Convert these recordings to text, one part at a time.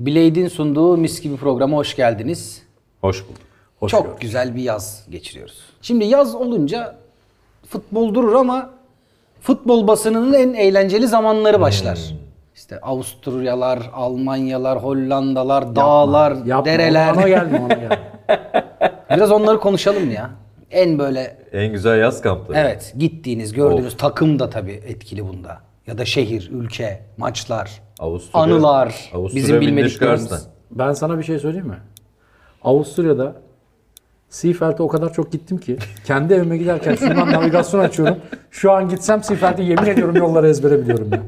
Blade'in sunduğu mis gibi programa hoş geldiniz. Hoş bulduk. Hoş Çok gördük. güzel bir yaz geçiriyoruz. Şimdi yaz olunca futbol durur ama futbol basınının en eğlenceli zamanları başlar. Hmm. İşte Avusturyalar, Almanyalar, Hollandalar, dağlar, Yapma, dereler. Ona gelme ona gelme. Biraz onları konuşalım ya. En böyle En güzel yaz kampları. evet gittiğiniz, gördüğünüz takım da tabii etkili bunda. Ya da şehir, ülke, maçlar, Avusturya, anılar, Avusturya bizim bilmediklerimiz. Ben sana bir şey söyleyeyim mi? Avusturya'da Seafeld'e o kadar çok gittim ki kendi evime giderken şundan navigasyon açıyorum. Şu an gitsem Seafeld'e yemin ediyorum yolları ezbere biliyorum ya.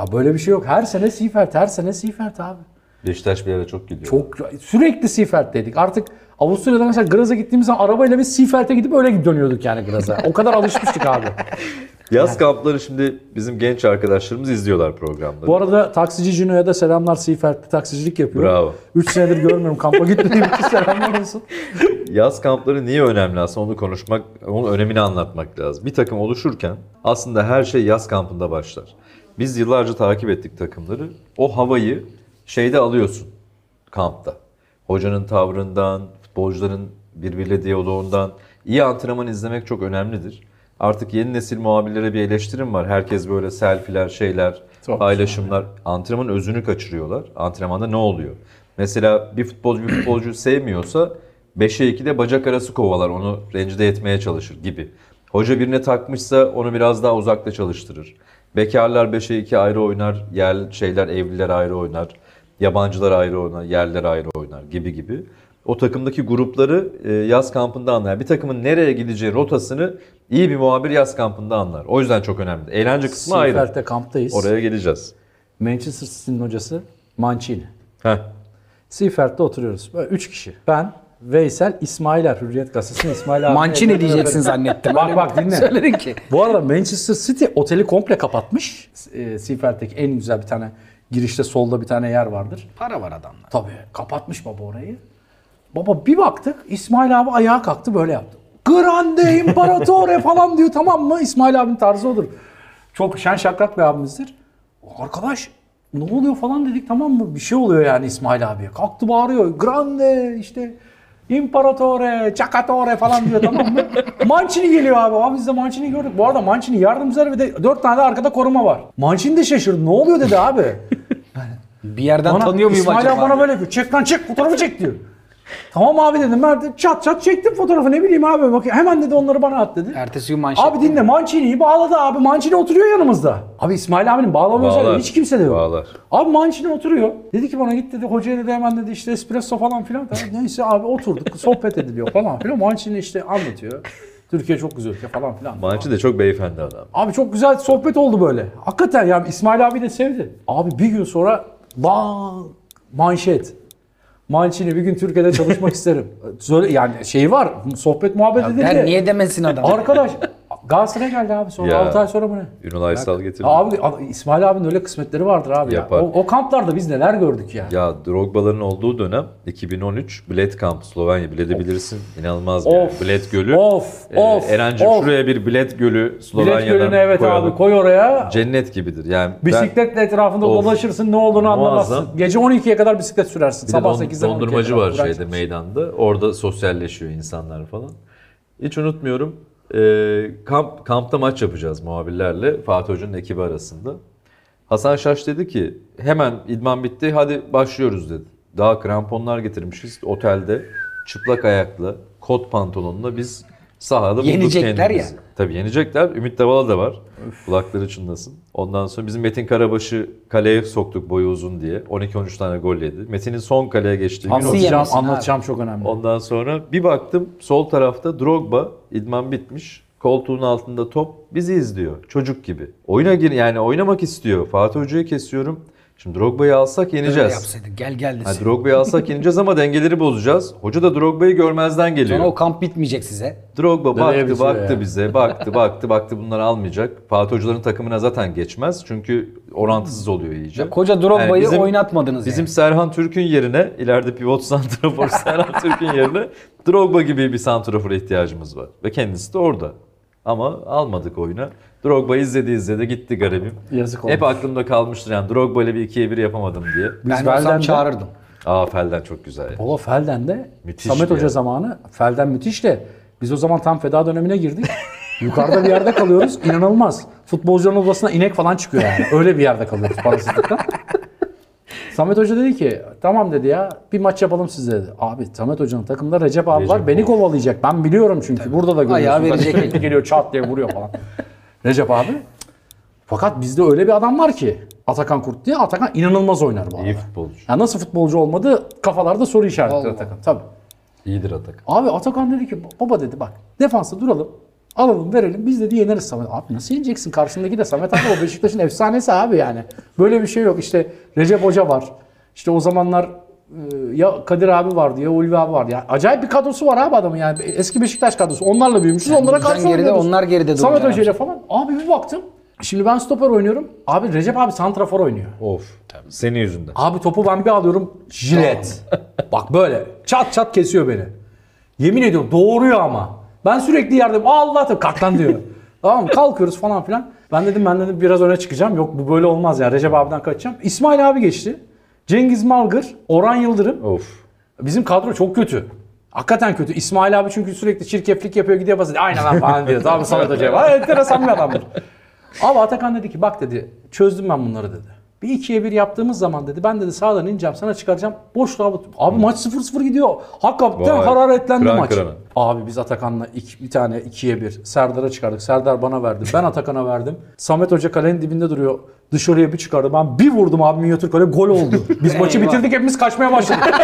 Ya böyle bir şey yok. Her sene Seafeld, her sene Seafeld abi. Beşiktaş bir yere çok gidiyor. Çok sürekli Seafeld'deydik. Artık Avusturya'da mesela Graz'a gittiğimiz zaman arabayla biz Seafeld'e gidip öyle dönüyorduk yani Graz'a. O kadar alışmıştık abi. Yaz kampları şimdi bizim genç arkadaşlarımız izliyorlar programları. Bu arada taksici Cino'ya da selamlar Seafeld'de taksicilik yapıyor. Bravo. 3 senedir görmüyorum kampa gitmediğim için selamlar olsun. Yaz kampları niye önemli aslında onu konuşmak, onun önemini anlatmak lazım. Bir takım oluşurken aslında her şey yaz kampında başlar. Biz yıllarca takip ettik takımları. O havayı şeyde alıyorsun kampta. Hocanın tavrından, futbolcuların birbiriyle diyaloğundan. iyi antrenman izlemek çok önemlidir. Artık yeni nesil muhabirlere bir eleştirim var. Herkes böyle selfiler, şeyler, Çok paylaşımlar. Antrenmanın özünü kaçırıyorlar. Antrenmanda ne oluyor? Mesela bir futbolcu bir futbolcuyu sevmiyorsa 5'e 2'de bacak arası kovalar. Onu rencide etmeye çalışır gibi. Hoca birine takmışsa onu biraz daha uzakta çalıştırır. Bekarlar 5'e 2 ayrı oynar. Yer şeyler evliler ayrı oynar. Yabancılar ayrı oynar. Yerler ayrı oynar gibi gibi. O takımdaki grupları e, yaz kampında anlar. Bir takımın nereye gideceği rotasını iyi bir muhabir yaz kampında anlar. O yüzden çok önemli. Eğlence kısmı ayrı. Seafeld'de kamptayız. Oraya geleceğiz. Manchester City'nin hocası Mancini. Heh. Seafeld'de oturuyoruz. Böyle 3 kişi. Ben, Veysel, İsmailer. Hürriyet Gazetesi'nin İsmail abi. Mancini diyeceksin zannettim. Bak bak dinle. Söyledin ki. Bu arada Manchester City oteli komple kapatmış. E, Seafeld'deki en güzel bir tane girişte solda bir tane yer vardır. Para var adamlar. Tabii kapatmış baba orayı. Baba bir baktık İsmail abi ayağa kalktı böyle yaptı. Grande İmparatore falan diyor tamam mı? İsmail abinin tarzı odur. Çok şen şakrak bir abimizdir. Arkadaş ne oluyor falan dedik tamam mı? Bir şey oluyor yani İsmail abiye. Kalktı bağırıyor. Grande işte İmparatore, Çakatore falan diyor tamam mı? Mancini geliyor abi. Abi biz de Mancini gördük. Bu arada Mancini yardımcıları ve de dört tane de arkada koruma var. Mancini de şaşırdı. Ne oluyor dedi abi. Bir yerden Bana, tanıyor muyum İsmail acaba? abi bana böyle yapıyor. Çek lan çek fotoğrafı çek diyor. Tamam abi dedim. Ben de çat çat çektim fotoğrafı ne bileyim abi. Bak, hemen dedi onları bana at dedi. Ertesi gün manşet. Abi dinle Mancini'yi bağladı abi. Mancini oturuyor yanımızda. Abi İsmail abinin bağlama Bağlar. özelliği hiç kimse de yok. Bağlar. Abi Mancini oturuyor. Dedi ki bana git dedi hocaya dedi hemen dedi işte espresso falan filan. Tamam, neyse abi oturduk sohbet ediliyor falan filan. Mancini işte anlatıyor. Türkiye çok güzel ülke falan filan. Mançı da çok beyefendi adam. Abi çok güzel sohbet oldu böyle. Hakikaten yani İsmail abi de sevdi. Abi bir gün sonra bang manşet. Mancini bir gün Türkiye'de çalışmak isterim. Söyle yani şey var sohbet muhabbet edildi. Der niye demesin adam? Arkadaş Galatasaray'a geldi abi sonra Ya. 6 ay sonra mı ne? Ünal Aysal getirdi. Abi, İsmail abinin öyle kısmetleri vardır abi ya. Yapar. O, o kamplarda biz neler gördük ya. Ya Drogba'ların olduğu dönem 2013 Bled Kamp Slovenya. Bled'i bilirsin. İnanılmaz bir. Of. Bled Gölü. Of Ee, of. Eren'cim of. şuraya bir Bled Gölü Bilet Slovanya'dan gölüne evet koyalım. abi koy oraya. Cennet gibidir. Yani ben- Bisikletle etrafında Of. dolaşırsın ne olduğunu anlamazsın. Gece 12'ye kadar bisiklet sürersin. bir Sabah don- 8'den 12'ye dondurmacı var şeyde meydanda. Orada sosyalleşiyor insanlar falan. Hiç unutmuyorum. Ee, kamp, kampta maç yapacağız muhabirlerle Fatih Hoca'nın ekibi arasında. Hasan Şaş dedi ki hemen idman bitti hadi başlıyoruz dedi. Daha kramponlar getirmişiz otelde çıplak ayakla kot pantolonla biz sahada Yenecekler ya. Tabii yenecekler. Ümit Davala da var. Kulakları çınlasın. Ondan sonra bizim Metin Karabaş'ı kaleye soktuk boyu uzun diye. 12-13 tane gol yedi. Metin'in son kaleye geçtiği gün Anlatacağım, anlatacağım çok önemli. Ondan sonra bir baktım sol tarafta Drogba idman bitmiş. Koltuğun altında top bizi izliyor. Çocuk gibi. Oyuna gir yani oynamak istiyor. Fatih Hoca'yı kesiyorum. Şimdi Drogba'yı alsak yeneceğiz. yapsaydı gel gel Ha, desin. Drogba'yı alsak yeneceğiz ama dengeleri bozacağız. Hoca da Drogba'yı görmezden geliyor. Sonra o kamp bitmeyecek size. Drogba baktı baktı ya? bize baktı baktı baktı bunları almayacak. Fatih Hocaların takımına zaten geçmez. Çünkü orantısız oluyor iyice. Ya koca Drogba'yı Yani bizim- oynatmadınız Bizim yani. Serhan Türk'ün yerine ileride pivot santrafor Serhan Türk'ün yerine Drogba gibi bir santrafora ihtiyacımız var. Ve kendisi de orada. Ama almadık oyuna. Drogba izledi izledi gitti garibim. Yazık Hep olmuş. aklımda kalmıştır yani Drogba ile bir ikiye bir yapamadım diye. Biz ben Felden'de- çağırırdım. Aa Felden çok güzel. Baba Felden'de Müthiş Samet Hoca yer. zamanı Felden müthiş de biz o zaman tam feda dönemine girdik. Yukarıda bir yerde kalıyoruz. İnanılmaz. Futbolcuların odasına inek falan çıkıyor yani. Öyle bir yerde kalıyoruz parasızlıktan. Samet Hoca dedi ki tamam dedi ya bir maç yapalım size dedi. Abi Samet Hoca'nın takımda Recep abi var Recep beni of. kovalayacak. Ben biliyorum çünkü burada da görüyorsun. Ayağı Hani verecek. Sürekli geliyor çat diye vuruyor falan. Recep abi. Fakat bizde öyle bir adam var ki Atakan Kurt diye. Atakan inanılmaz oynar bu arada. İyi futbolcu. Ya nasıl futbolcu olmadı kafalarda soru işaretleri Allah. Atakan. Tabii. İyidir Atak. Abi Atakan dedi ki baba dedi bak defansta duralım. Alalım verelim biz dedi yeneriz Samet. Abi nasıl yeneceksin? Karşındaki de Samet abi o Beşiktaş'ın efsanesi abi yani. Böyle bir şey yok. İşte Recep Hoca var. İşte o zamanlar e, ya Kadir abi vardı ya Ulvi abi vardı. Ya acayip bir kadrosu var abi adamın yani. Eski Beşiktaş kadrosu. Onlarla büyümüşüz. Onlara bizden karşı geride, oynuyoruz. onlar geride Samet Hoca ile falan. Abi bir baktım. Şimdi ben stoper oynuyorum. Abi Recep abi santrafor oynuyor. Of. Senin yüzünden. Abi topu ben bir alıyorum jilet. Bak böyle çat çat kesiyor beni. Yemin ediyorum doğuruyor ama. Ben sürekli yerdeyim. Allah tabii kalk lan diyor. tamam mı? kalkıyoruz falan filan. Ben dedim ben dedim biraz öne çıkacağım. Yok bu böyle olmaz ya. Recep abiden kaçacağım. İsmail abi geçti. Cengiz Malgır, Orhan Yıldırım. Of. Bizim kadro çok kötü. Hakikaten kötü. İsmail abi çünkü sürekli çirkeflik yapıyor gidiyor basıyor. Aynen lan falan diyor. Tamam Samet Hoca'ya. Vay enteresan bir adamdır. Ama Atakan dedi ki bak dedi çözdüm ben bunları dedi. Bir ikiye bir yaptığımız zaman dedi ben dedi sağdan ineceğim sana çıkaracağım. Boşluğa bat- Abi maç 0-0 gidiyor. Hakikaten Vay. hararetlendi Kıran maç. kırana. Abi biz Atakan'la iki, bir tane ikiye bir Serdar'a çıkardık. Serdar bana verdi. Ben Atakan'a verdim. Samet Hoca kalenin dibinde duruyor. Dışarıya bir çıkardı. Ben bir vurdum abi minyatür kale gol oldu. Biz maçı bitirdik hepimiz kaçmaya başladık.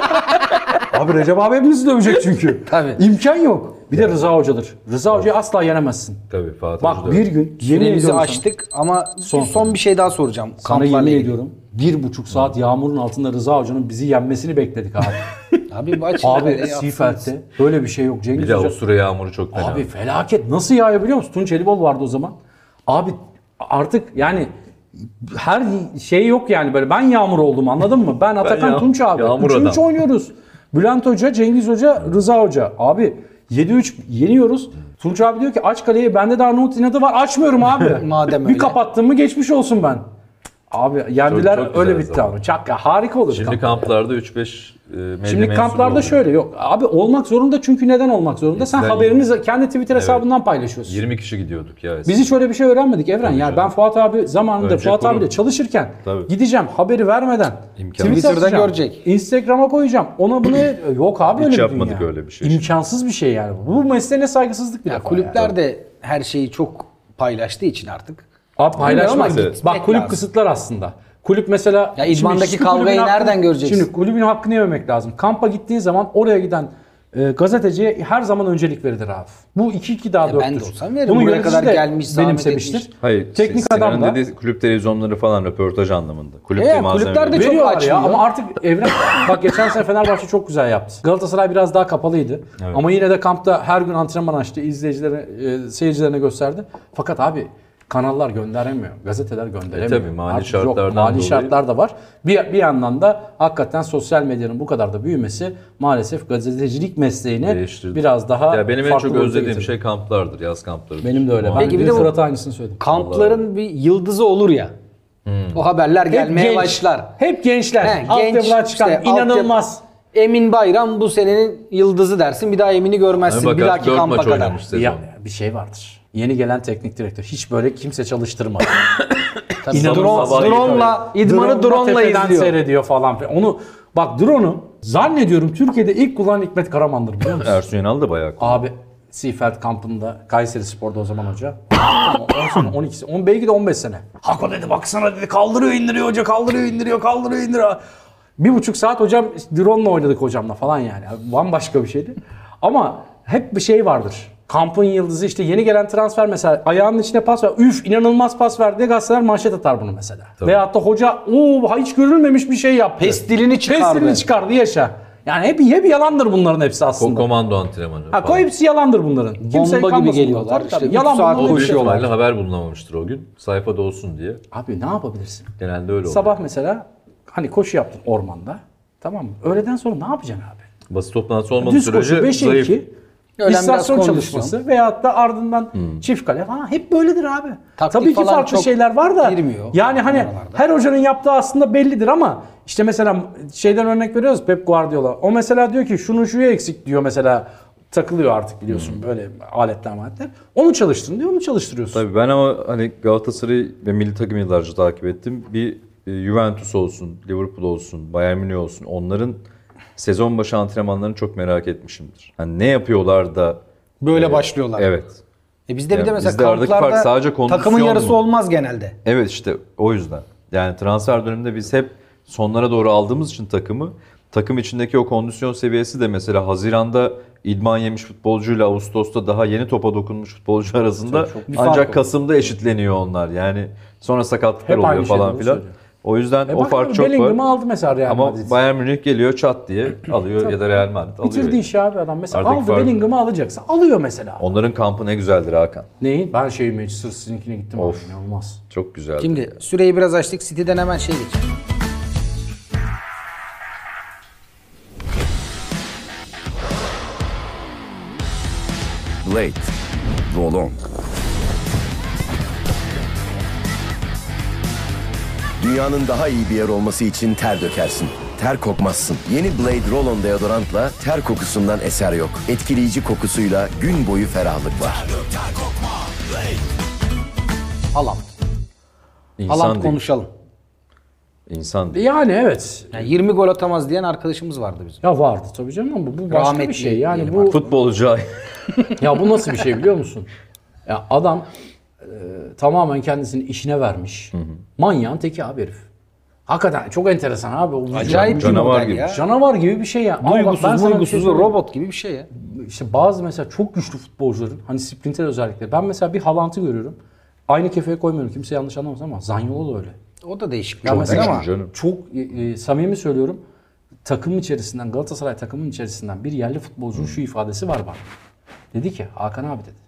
abi Recep abi hepimizi dövecek çünkü. Tabii. İmkan yok. Bir de Rıza Hoca'dır. Rıza Hoca'yı asla yenemezsin. Tabii Fatih Bak Hoca bir gün yemin Süremizi ediyorum sana- açtık ama Son. son, bir şey daha soracağım. Sana Kamplarla yemin ilgili. ediyorum. Bir buçuk saat yağmurun altında Rıza Hoca'nın bizi yenmesini bekledik abi. Abi bu açın. abi Seafeld'de böyle bir şey yok. Cengiz Bir de Hoca Avusturya yağmuru çok fena. Abi felaket. Nasıl yağıyor biliyor musun? Tunç Elibol vardı o zaman. Abi artık yani her şey yok yani böyle. Ben yağmur oldum anladın mı? Ben Atakan yağ- Tunç abi. yağmur 3 adam. oynuyoruz. Bülent Hoca, Cengiz Hoca, Rıza Hoca. Abi 7-3 yeniyoruz. Tunç abi diyor ki aç kaleyi. Bende de Arnavut inadı var. Açmıyorum abi. Madem Bir öyle. kapattım mı geçmiş olsun ben. Abi yendiler Çok- çok öyle bitti zaman. abi. Çak ya harika olur. Şimdi kamp. kamplarda 3-5 e, Şimdi kamplarda oluyor. şöyle yok. Abi olmak zorunda çünkü neden olmak zorunda? Sen Eskiden haberini kendi Twitter hesabından paylaşıyorsun. 20 kişi gidiyorduk ya. Biz hiç öyle bir şey öğrenmedik Evren. Tabii yani canım. ben Fuat abi zamanında Önce Fuat kurum. abiyle çalışırken Tabii. gideceğim haberi vermeden İmkan- Twitter Twitter'da görecek. Instagram'a koyacağım. Ona bunu yok abi Hiç öyle bir yapmadık dünya. öyle bir şey. İmkansız bir şey yani. Bu mesleğine saygısızlık bir Ya defa kulüpler yani. de her şeyi çok paylaştığı için artık. Abi ama Bak kulüp lazım. kısıtlar aslında. Kulüp mesela... Ya idmandaki kavgayı hakkını- nereden göreceksin? Şimdi kulübün hakkını yememek lazım. Kampa gittiğin zaman oraya giden e, gazeteciye her zaman öncelik verilir abi. Bu 2-2 daha E, 4'tür. ben de olsam veririm. Bunu Buraya kadar gelmiş, benimsemiştir. etmiş. Hayır, Teknik Sinan'ın adam da dediği kulüp televizyonları falan röportaj anlamında. Kulüp E, kulüpler de çok ya açmıyor. ama artık evren bak geçen sene Fenerbahçe çok güzel yaptı. Galatasaray biraz daha kapalıydı. Evet. Ama yine de kampta her gün antrenman açtı. izleyicilere, e, seyircilerine gösterdi. Fakat abi kanallar gönderemiyor. Gazeteler gönderemiyor. E tabii, mali Artık yok, şartlardan mali dolayı. şartlar da var. Bir, bir yandan da hakikaten sosyal medyanın bu kadar da büyümesi maalesef gazetecilik mesleğini Değiştirdi. biraz daha Ya benim en çok özlediğim getirdi. şey kamplardır, yaz kampları. Benim de öyle. Ben Peki bir de Fırat'a aynısını söyledim. Kampların bir yıldızı olur ya. O haberler gelmeye genç, başlar. Hep gençler. He, Altyapıdan çıkan işte, inanılmaz. Emin Bayram bu senenin yıldızı dersin. Bir daha Emin'i görmezsin. Ama bir dahaki 4 kampa kadar. Ya bir şey vardır. Yeni gelen teknik direktör hiç böyle kimse çalıştırmadı. Tabii İnanılmaz. drone, drone'la, idmanı Drone'la tepeden izliyor. seyrediyor falan. filan. Onu bak drone'u zannediyorum Türkiye'de ilk kullanan Hikmet Karaman'dır biliyor musun? Ersun Yanal da bayağı kullandı. Abi Seafeld kampında Kayseri Spor'da o zaman hoca. Tamam, 10 sene, 12 sene, 10, belki de 15 sene. Hako dedi baksana dedi kaldırıyor indiriyor hoca kaldırıyor indiriyor kaldırıyor indiriyor. Bir buçuk saat hocam drone'la oynadık hocamla falan yani. Bambaşka bir şeydi. Ama hep bir şey vardır. Kampın yıldızı işte yeni gelen transfer mesela ayağının içine pas ver. Üf inanılmaz pas verdi gazeteler manşet atar bunu mesela. Tabii. Veyahut da hoca o hiç görülmemiş bir şey yaptı. Pestilini çıkardı. Pestilini çıkardı yaşa. Yani hep, hep yalandır bunların hepsi aslında. komando antrenmanı. Ha falan. hepsi yalandır bunların. Kimse Bomba gibi geliyorlar. bunlar. Tabii, İşte Yalan saat koşuyorlar. ihtimalle haber bulunamamıştır o gün. Sayfada olsun diye. Abi ne yapabilirsin? Genelde öyle oluyor. Sabah mesela hani koşu yaptın ormanda. Tamam mı? Öğleden sonra ne yapacaksın abi? Basın toplantısı olmadığı sürece koşu 5'e zayıf. 2. Kondisyon. çalışması veyahut da ardından çift kale falan hep böyledir abi. Taktik Tabii ki farklı çok şeyler var da girmiyor yani hani oralarda. her hocanın yaptığı aslında bellidir ama işte mesela şeyden örnek veriyoruz Pep Guardiola. O mesela diyor ki şunun şuyu eksik diyor mesela takılıyor artık biliyorsun böyle aletler aletler. Onu çalıştırın diyor onu çalıştırıyorsun. Tabii ben ama hani Galatasaray ve milli takım yıllarca takip ettim. Bir e, Juventus olsun, Liverpool olsun, Bayern Münih olsun onların sezon başı antrenmanlarını çok merak etmişimdir. Hani ne yapıyorlar da Böyle e, başlıyorlar. Evet. E bizde bir Yani de mesela bizde aradaki fark sadece kondisyon takımın yarısı mu? olmaz genelde. Evet işte o yüzden. Yani transfer döneminde biz hep sonlara doğru aldığımız için takımı takım içindeki o kondisyon seviyesi de mesela Haziran'da idman yemiş futbolcuyla Ağustos'ta daha yeni topa dokunmuş futbolcu arasında çok bir fark ancak. Kasım'da eşitleniyor onlar. Yani sonra sakatlıklar Hep oluyor falan şeyleri filan. söylüyor. O yüzden E o fark abi, çok Bellingham'ı var. aldı mesela Real Ama Madrid. Bayern Münih geliyor çat diye alıyor ya da Real Madrid alıyor. Bitirdi işi abi adam. Mesela Aradaki aldı fark- Bellingham'ı alacaksa alıyor mesela. Onların kampı ne güzeldir Hakan. Neyi? Ben şey Manchester City'ninkine gittim Of. abi. İnanılmaz. Çok güzeldi. Şimdi süreyi biraz açtık. City'den hemen şey geçelim. Blade. Roll-on. Dünyanın daha iyi bir yer olması için ter dökersin. Ter kokmazsın. Yeni Blade Roll-On deodorantla ter kokusundan eser yok. Etkileyici kokusuyla gün boyu ferahlık var. Haaland. İnsan Haaland değil. konuşalım. İnsan değil. Yani evet. Yani 20 gol atamaz diyen arkadaşımız vardı bizim. Ya vardı tabii canım ama bu başka Rahmetli bir şey. Yani bu Futbolcu ay. ya bu nasıl bir şey biliyor musun? Ya adam tamamen kendisini işine vermiş. Manyağın teki abi herif. Hakikaten çok enteresan abi. O Acayip bir Canavar gibi. ya. Canavar gibi bir şey ya. Ama bak ben Duygusuz, şey duygusuz robot gibi bir şey ya. İşte bazı mesela çok güçlü futbolcuların hani sprinter özellikle. Ben mesela bir Haaland'ı görüyorum. Aynı kefeye koymuyorum. Kimse yanlış anlamasın ama Zanyolu da öyle. O da değişik Ya model mesela ama. canım. çok e, e, samimi söylüyorum. Takım içerisinden Galatasaray takımın içerisinden bir yerli futbolcunun şu ifadesi var bana. Dedi ki Hakan abi dedi.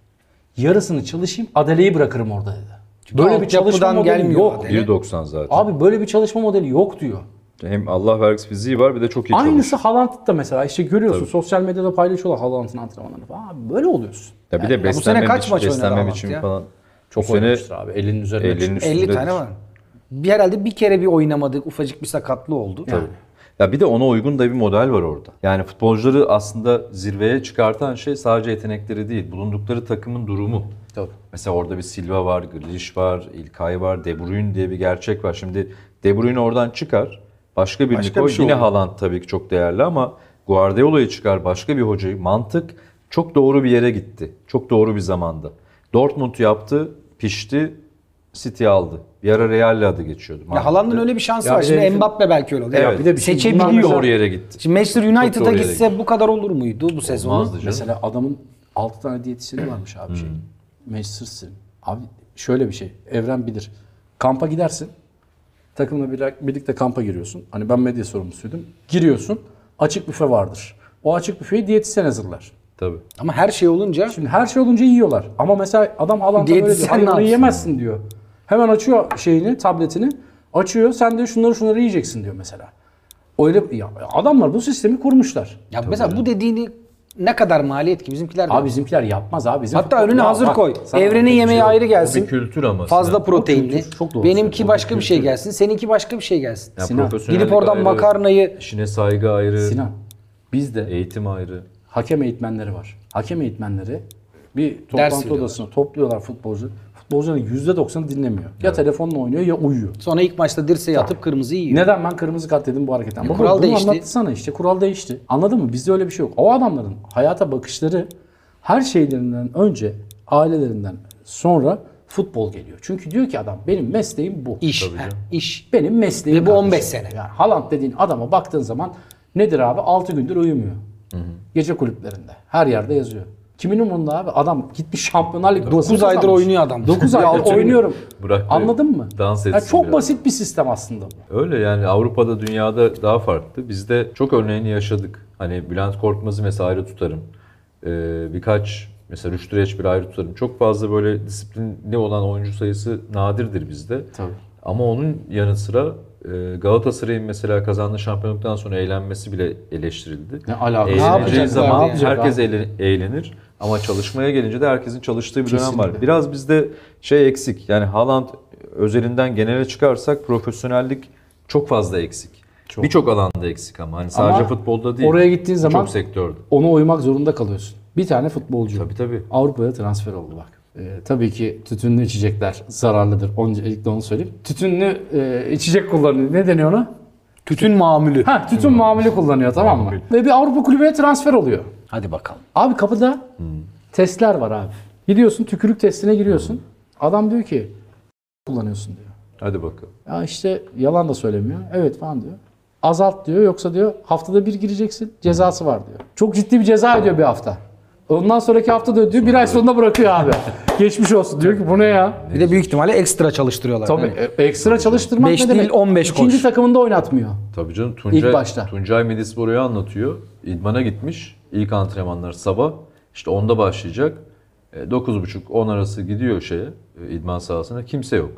Yarısını çalışayım Adele'yi bırakırım orada dedi. Böyle bir çalışma modeli gelmiyor yok. Adele. 1.90 zaten. Abi böyle bir çalışma modeli yok diyor. Hem Allah vergisi fiziği var bir de çok iyi Aynısı çalışıyor. Haaland'da mesela işte görüyorsun sosyal medyada paylaşıyorlar Haaland'ın antrenmanlarını falan. Abi böyle oluyorsun. Ya bir de bu sene beslenme, kaç maç beslenme biçimi ya? falan. Çok Bu sene abi. 50'nin üzerine 50'nin çıkmış. 50 üstündedir. tane var. Bir herhalde bir kere bir oynamadık. Ufacık bir sakatlığı oldu. Yani. Ya bir de ona uygun da bir model var orada. Yani futbolcuları aslında zirveye çıkartan şey sadece yetenekleri değil, bulundukları takımın durumu. Tabii. Mesela orada bir Silva var, Grealish var, İlkay var, De Bruyne diye bir gerçek var. Şimdi De Bruyne oradan çıkar, başka birini Başka koy. bir şey Yine olur. Haaland tabii ki çok değerli ama Guardiola'yı çıkar, başka bir hocayı. Mantık çok doğru bir yere gitti. Çok doğru bir zamanda. Dortmund yaptı, pişti, City aldı. Bir ara Real'le adı geçiyordu. Ya Haaland'ın öyle bir şansı Ya var. bir Şimdi herifin- Mbappe belki öyle oldu. Evet. Ya bir de bir şey- bunlar Seçebiliyor. mesela- doğru yere gitti. Şimdi Manchester United'a doğru yere gitse bu kadar olur muydu bu sezon? Olmazdı canım. Mesela adamın 6 tane diyetisyeni varmış abi şey. Manchester City. Abi şöyle bir şey. Evren bilir. Kampa gidersin. Takımla bir- birlikte kampa giriyorsun. Hani ben medya sorumlusuydum. Giriyorsun. Açık büfe vardır. O açık büfeyi diyetisyen hazırlar. Tabii. Ama her şey olunca Şimdi her şey olunca yiyorlar. Ama mesela adam Haaland'a böyle diyor. Diyetisyen Hayır ne onu yapsın yiyemezsin diyor. Hemen açıyor şeyini, tabletini. Açıyor. Sen de şunları şunları yiyeceksin diyor mesela. Öyle ya adamlar bu sistemi kurmuşlar. ya mesela bu dediğini ne kadar maliyet ki bizimkiler de. Abi bizimkiler yapmaz abi. Bizim Hatta önüne hazır bak, koy. Evrenin bir yemeği şey yok. ayrı gelsin. O bir kültür ama. Fazla proteinli. kültür, çok doğru Benimki söylüyorsun. başka bir şey kültür. gelsin. Seninki başka bir şey gelsin. Ya Sinan, Gidip oradan ayrı, makarnayı işine saygı ayrı, Sinan bizde eğitim ayrı. hakem eğitmenleri var. Hakem eğitmenleri bir toplantı odasına topluyorlar futbolcu. Futbolcuların %90'ı dinlemiyor. Ya telefonla oynuyor ya uyuyor. sonra ilk maçta dirseği atıp kırmızı yiyor. Neden ben kırmızı kart dedim bu hareketten? Baba, kural bunu değişti. anlatsana işte kural değişti. Anladın mı? Bizde öyle bir şey yok. O adamların hayata bakışları her şeylerinden önce ailelerinden sonra futbol geliyor. Çünkü diyor ki adam benim mesleğim bu. İş. iş. Benim mesleğim Ve bu kardeşim. 15 sene. Yani Haaland dediğin adama baktığın zaman nedir abi? 6 gündür uyumuyor. Gece kulüplerinde. Her yerde yazıyor. Kimin umurunda abi? Adam gitmiş Şampiyonlar Ligi 9 aydır oynuyor adam. 9 Bir aydır oynuyorum. Bırak da Anladın mı? dans Ya etsin çok biraz. basit bir sistem aslında bu. Öyle yani Avrupa'da dünyada daha farklı. Bizde çok örneğini yaşadık. Hani Bülent Korkmaz'ı mesela ayrı tutarım. Ee, birkaç mesela Rüştü Reçber'i ayrı tutarım. Çok fazla böyle disiplinli olan oyuncu sayısı nadirdir bizde. Tabii. Ama onun yanı sıra e, Galatasaray'ın mesela kazandığı şampiyonluktan sonra eğlenmesi bile eleştirildi. Ne alakası? Ne Eğleneceği yapacaklar zaman yani? herkes eğlen- eğlenir ama çalışmaya gelince de herkesin çalıştığı bir dönem var. Kesinlikle. Biraz bizde şey eksik. Yani Haaland özelinden genele çıkarsak profesyonellik çok fazla eksik. Birçok alanda eksik ama hani sadece Ama futbolda değil. oraya gittiğin zaman- çok sektörde. Ona uymak zorunda kalıyorsun. Bir tane futbolcu. Tabii tabii. Avrupa'ya transfer oldu bak. Ee, tabii ki tütünlü içecekler zararlıdır. Öncelikle onu söyleyeyim. Tütünlü e, içecek kullanıyor. Ne deniyor ona? Tütün mamülü. Ha, tütün mamülü kullanıyor tamam mı? Ve bir Avrupa kulübüne transfer oluyor. Hadi bakalım. Abi kapıda testler var abi. Gidiyorsun tükürük testine giriyorsun. Adam diyor ki kullanıyorsun diyor. Hadi bakalım. Ya işte yalan da söylemiyor. Evet falan diyor. Azalt diyor yoksa diyor haftada bir gireceksin cezası var diyor. Çok ciddi bir ceza ödüyor bir hafta. Ondan sonraki hafta da ödüyor bir ay sonunda bırakıyor abi. Geçmiş olsun diyor ki bu ne ya? Bir de büyük ihtimalle ekstra çalıştırıyorlar. Tabii değil e, ekstra çalıştırmak Beş ne değil, demek? 15 İkinci koş. takımında oynatmıyor. Tabii canım Tuncay, İlk başta. Tuncay Medispor'u anlatıyor. İdmana gitmiş. İlk antrenmanlar sabah. İşte 10'da başlayacak. E, 9.30-10 arası gidiyor şeye, e, idman sahasına. Kimse yok.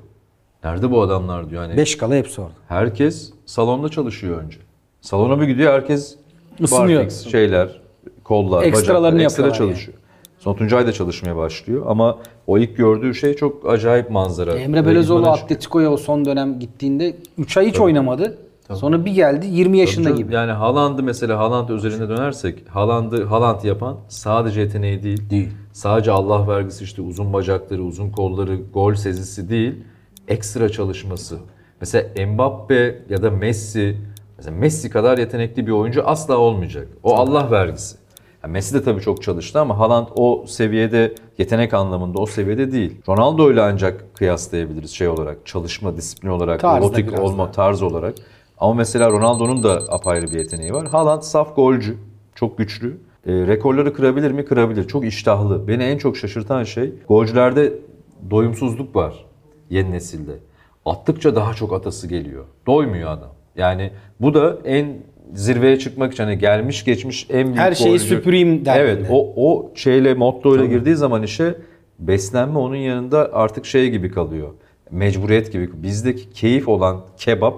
Nerede bu adamlar diyor. Hani 5 kala hepsi orada. herkes salonda çalışıyor önce. Salona bir gidiyor herkes Isınıyor. barfix, şeyler, kollar, Ekstralarını bacaklar, ekstra yapıyorlar çalışıyor. Sonra Tuncay da çalışmaya başlıyor ama o ilk gördüğü şey çok acayip manzara. Emre çıkıyor. Atletico'ya o son dönem gittiğinde 3 ay hiç oynamadı. Sonra bir geldi 20 yaşında Tabii gibi. Yani Haaland'ı mesela Haaland özelinde dönersek Haaland'ı Haaland yapan sadece yeteneği değil. Değil. Sadece Allah vergisi işte uzun bacakları, uzun kolları, gol sezisi değil. Ekstra çalışması. Mesela Mbappe ya da Messi mesela Messi kadar yetenekli bir oyuncu asla olmayacak. O Allah vergisi. Yani Messi de tabii çok çalıştı ama Haaland o seviyede yetenek anlamında o seviyede değil. Ronaldo ile ancak kıyaslayabiliriz şey olarak. Çalışma, disiplin olarak, Tarzda robotik olma tarz olarak. Ama mesela Ronaldo'nun da apayrı bir yeteneği var. Haaland saf golcü. Çok güçlü. E, rekorları kırabilir mi? Kırabilir. Çok iştahlı. Beni en çok şaşırtan şey golcülerde doyumsuzluk var yeni nesilde. Attıkça daha çok atası geliyor. Doymuyor adam. Yani bu da en zirveye çıkmak için hani gelmiş geçmiş en büyük Her şeyi golcü. süpüreyim derdinde. Evet o, o şeyle motto ile girdiği zaman işe beslenme onun yanında artık şey gibi kalıyor. Mecburiyet gibi. Bizdeki keyif olan kebap,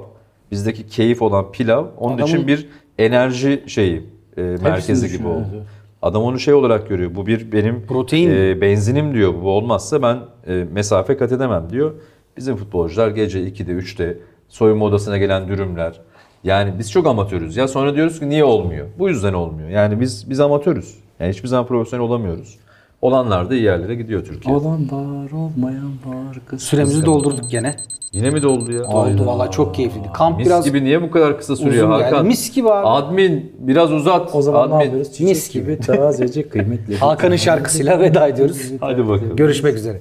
bizdeki keyif olan pilav onun Adamın- için bir enerji şeyi e, merkezi gibi oldu. Adam onu şey olarak görüyor. Bu bir benim Protein. e, benzinim diyor. Bu olmazsa ben e, mesafe kat edemem diyor. Bizim futbolcular gece 2'de 3'te soyunma odasına gelen dürümler. Yani biz çok amatörüz. Ya sonra diyoruz ki niye olmuyor? Bu yüzden olmuyor. Yani biz biz amatörüz. Yani hiçbir zaman profesyonel olamıyoruz. Olanlar da iyi yerlere gidiyor Türkiye. Olan var olmayan var. kız- Süremizi kız- doldurduk gene. Yine mi doldu ya? Oldu valla çok keyifliydi. Kamp Mis biraz gibi niye bu kadar kısa sürüyor uzun Hakan? geldi. Mis gibi abi. Admin biraz uzat. O zaman Admin. ne yapıyoruz? Çiçek Mis gibi tazece kıymetli. Hakan'ın şarkısıyla veda ediyoruz. Hadi bakalım. Görüşmek üzere.